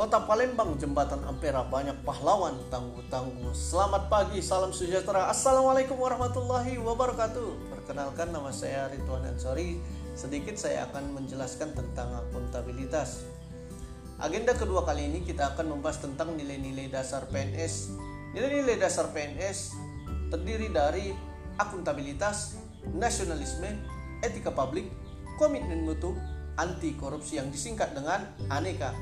Kota Palembang, Jembatan Ampera, banyak pahlawan tangguh-tangguh. Selamat pagi, salam sejahtera. Assalamualaikum warahmatullahi wabarakatuh. Perkenalkan nama saya Ridwan Ansori. Sedikit saya akan menjelaskan tentang akuntabilitas. Agenda kedua kali ini kita akan membahas tentang nilai-nilai dasar PNS. Nilai-nilai dasar PNS terdiri dari akuntabilitas, nasionalisme, etika publik, komitmen mutu, anti korupsi yang disingkat dengan aneka.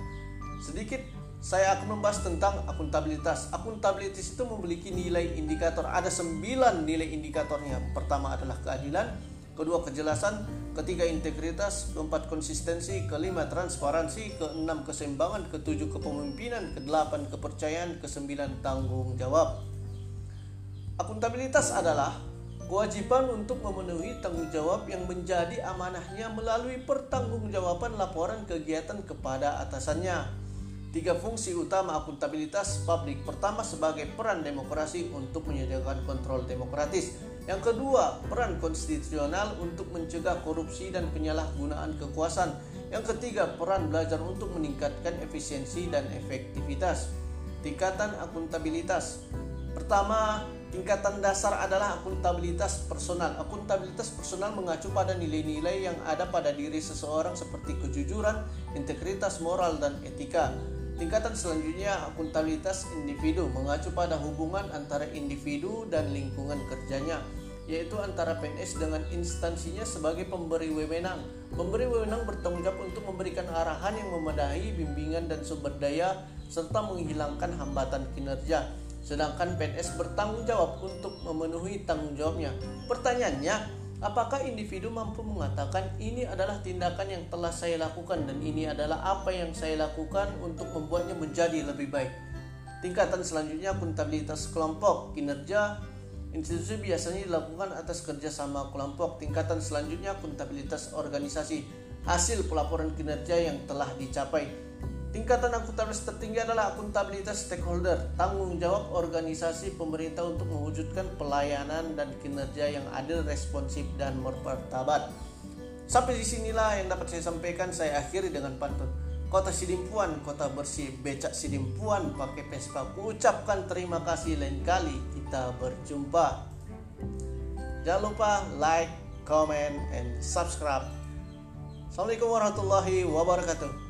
Sedikit saya akan membahas tentang akuntabilitas. Akuntabilitas itu memiliki nilai indikator. Ada sembilan nilai indikatornya. Pertama adalah keadilan, kedua kejelasan, ketiga integritas, keempat konsistensi, kelima transparansi, keenam keseimbangan, ketujuh kepemimpinan, kedelapan kepercayaan, kesembilan tanggung jawab. Akuntabilitas adalah kewajiban untuk memenuhi tanggung jawab yang menjadi amanahnya melalui pertanggungjawaban laporan kegiatan kepada atasannya. Tiga fungsi utama akuntabilitas publik. Pertama sebagai peran demokrasi untuk menyediakan kontrol demokratis. Yang kedua, peran konstitusional untuk mencegah korupsi dan penyalahgunaan kekuasaan. Yang ketiga, peran belajar untuk meningkatkan efisiensi dan efektivitas. Tingkatan akuntabilitas. Pertama, Tingkatan dasar adalah akuntabilitas personal. Akuntabilitas personal mengacu pada nilai-nilai yang ada pada diri seseorang seperti kejujuran, integritas moral, dan etika. Tingkatan selanjutnya akuntabilitas individu mengacu pada hubungan antara individu dan lingkungan kerjanya, yaitu antara PNS dengan instansinya sebagai pemberi wewenang. Pemberi wewenang bertanggung jawab untuk memberikan arahan yang memadai, bimbingan dan sumber daya serta menghilangkan hambatan kinerja sedangkan PNS bertanggung jawab untuk memenuhi tanggung jawabnya. Pertanyaannya, apakah individu mampu mengatakan ini adalah tindakan yang telah saya lakukan dan ini adalah apa yang saya lakukan untuk membuatnya menjadi lebih baik? Tingkatan selanjutnya akuntabilitas kelompok, kinerja institusi biasanya dilakukan atas kerjasama kelompok. Tingkatan selanjutnya akuntabilitas organisasi, hasil pelaporan kinerja yang telah dicapai. Tingkatan akuntabilitas tertinggi adalah akuntabilitas stakeholder, tanggung jawab organisasi pemerintah untuk mewujudkan pelayanan dan kinerja yang adil, responsif, dan bermartabat. Sampai di sinilah yang dapat saya sampaikan. Saya akhiri dengan pantun. Kota Sidimpuan, kota bersih, becak Sidimpuan, pakai Vespa. Ucapkan terima kasih lain kali kita berjumpa. Jangan lupa like, comment, and subscribe. Assalamualaikum warahmatullahi wabarakatuh.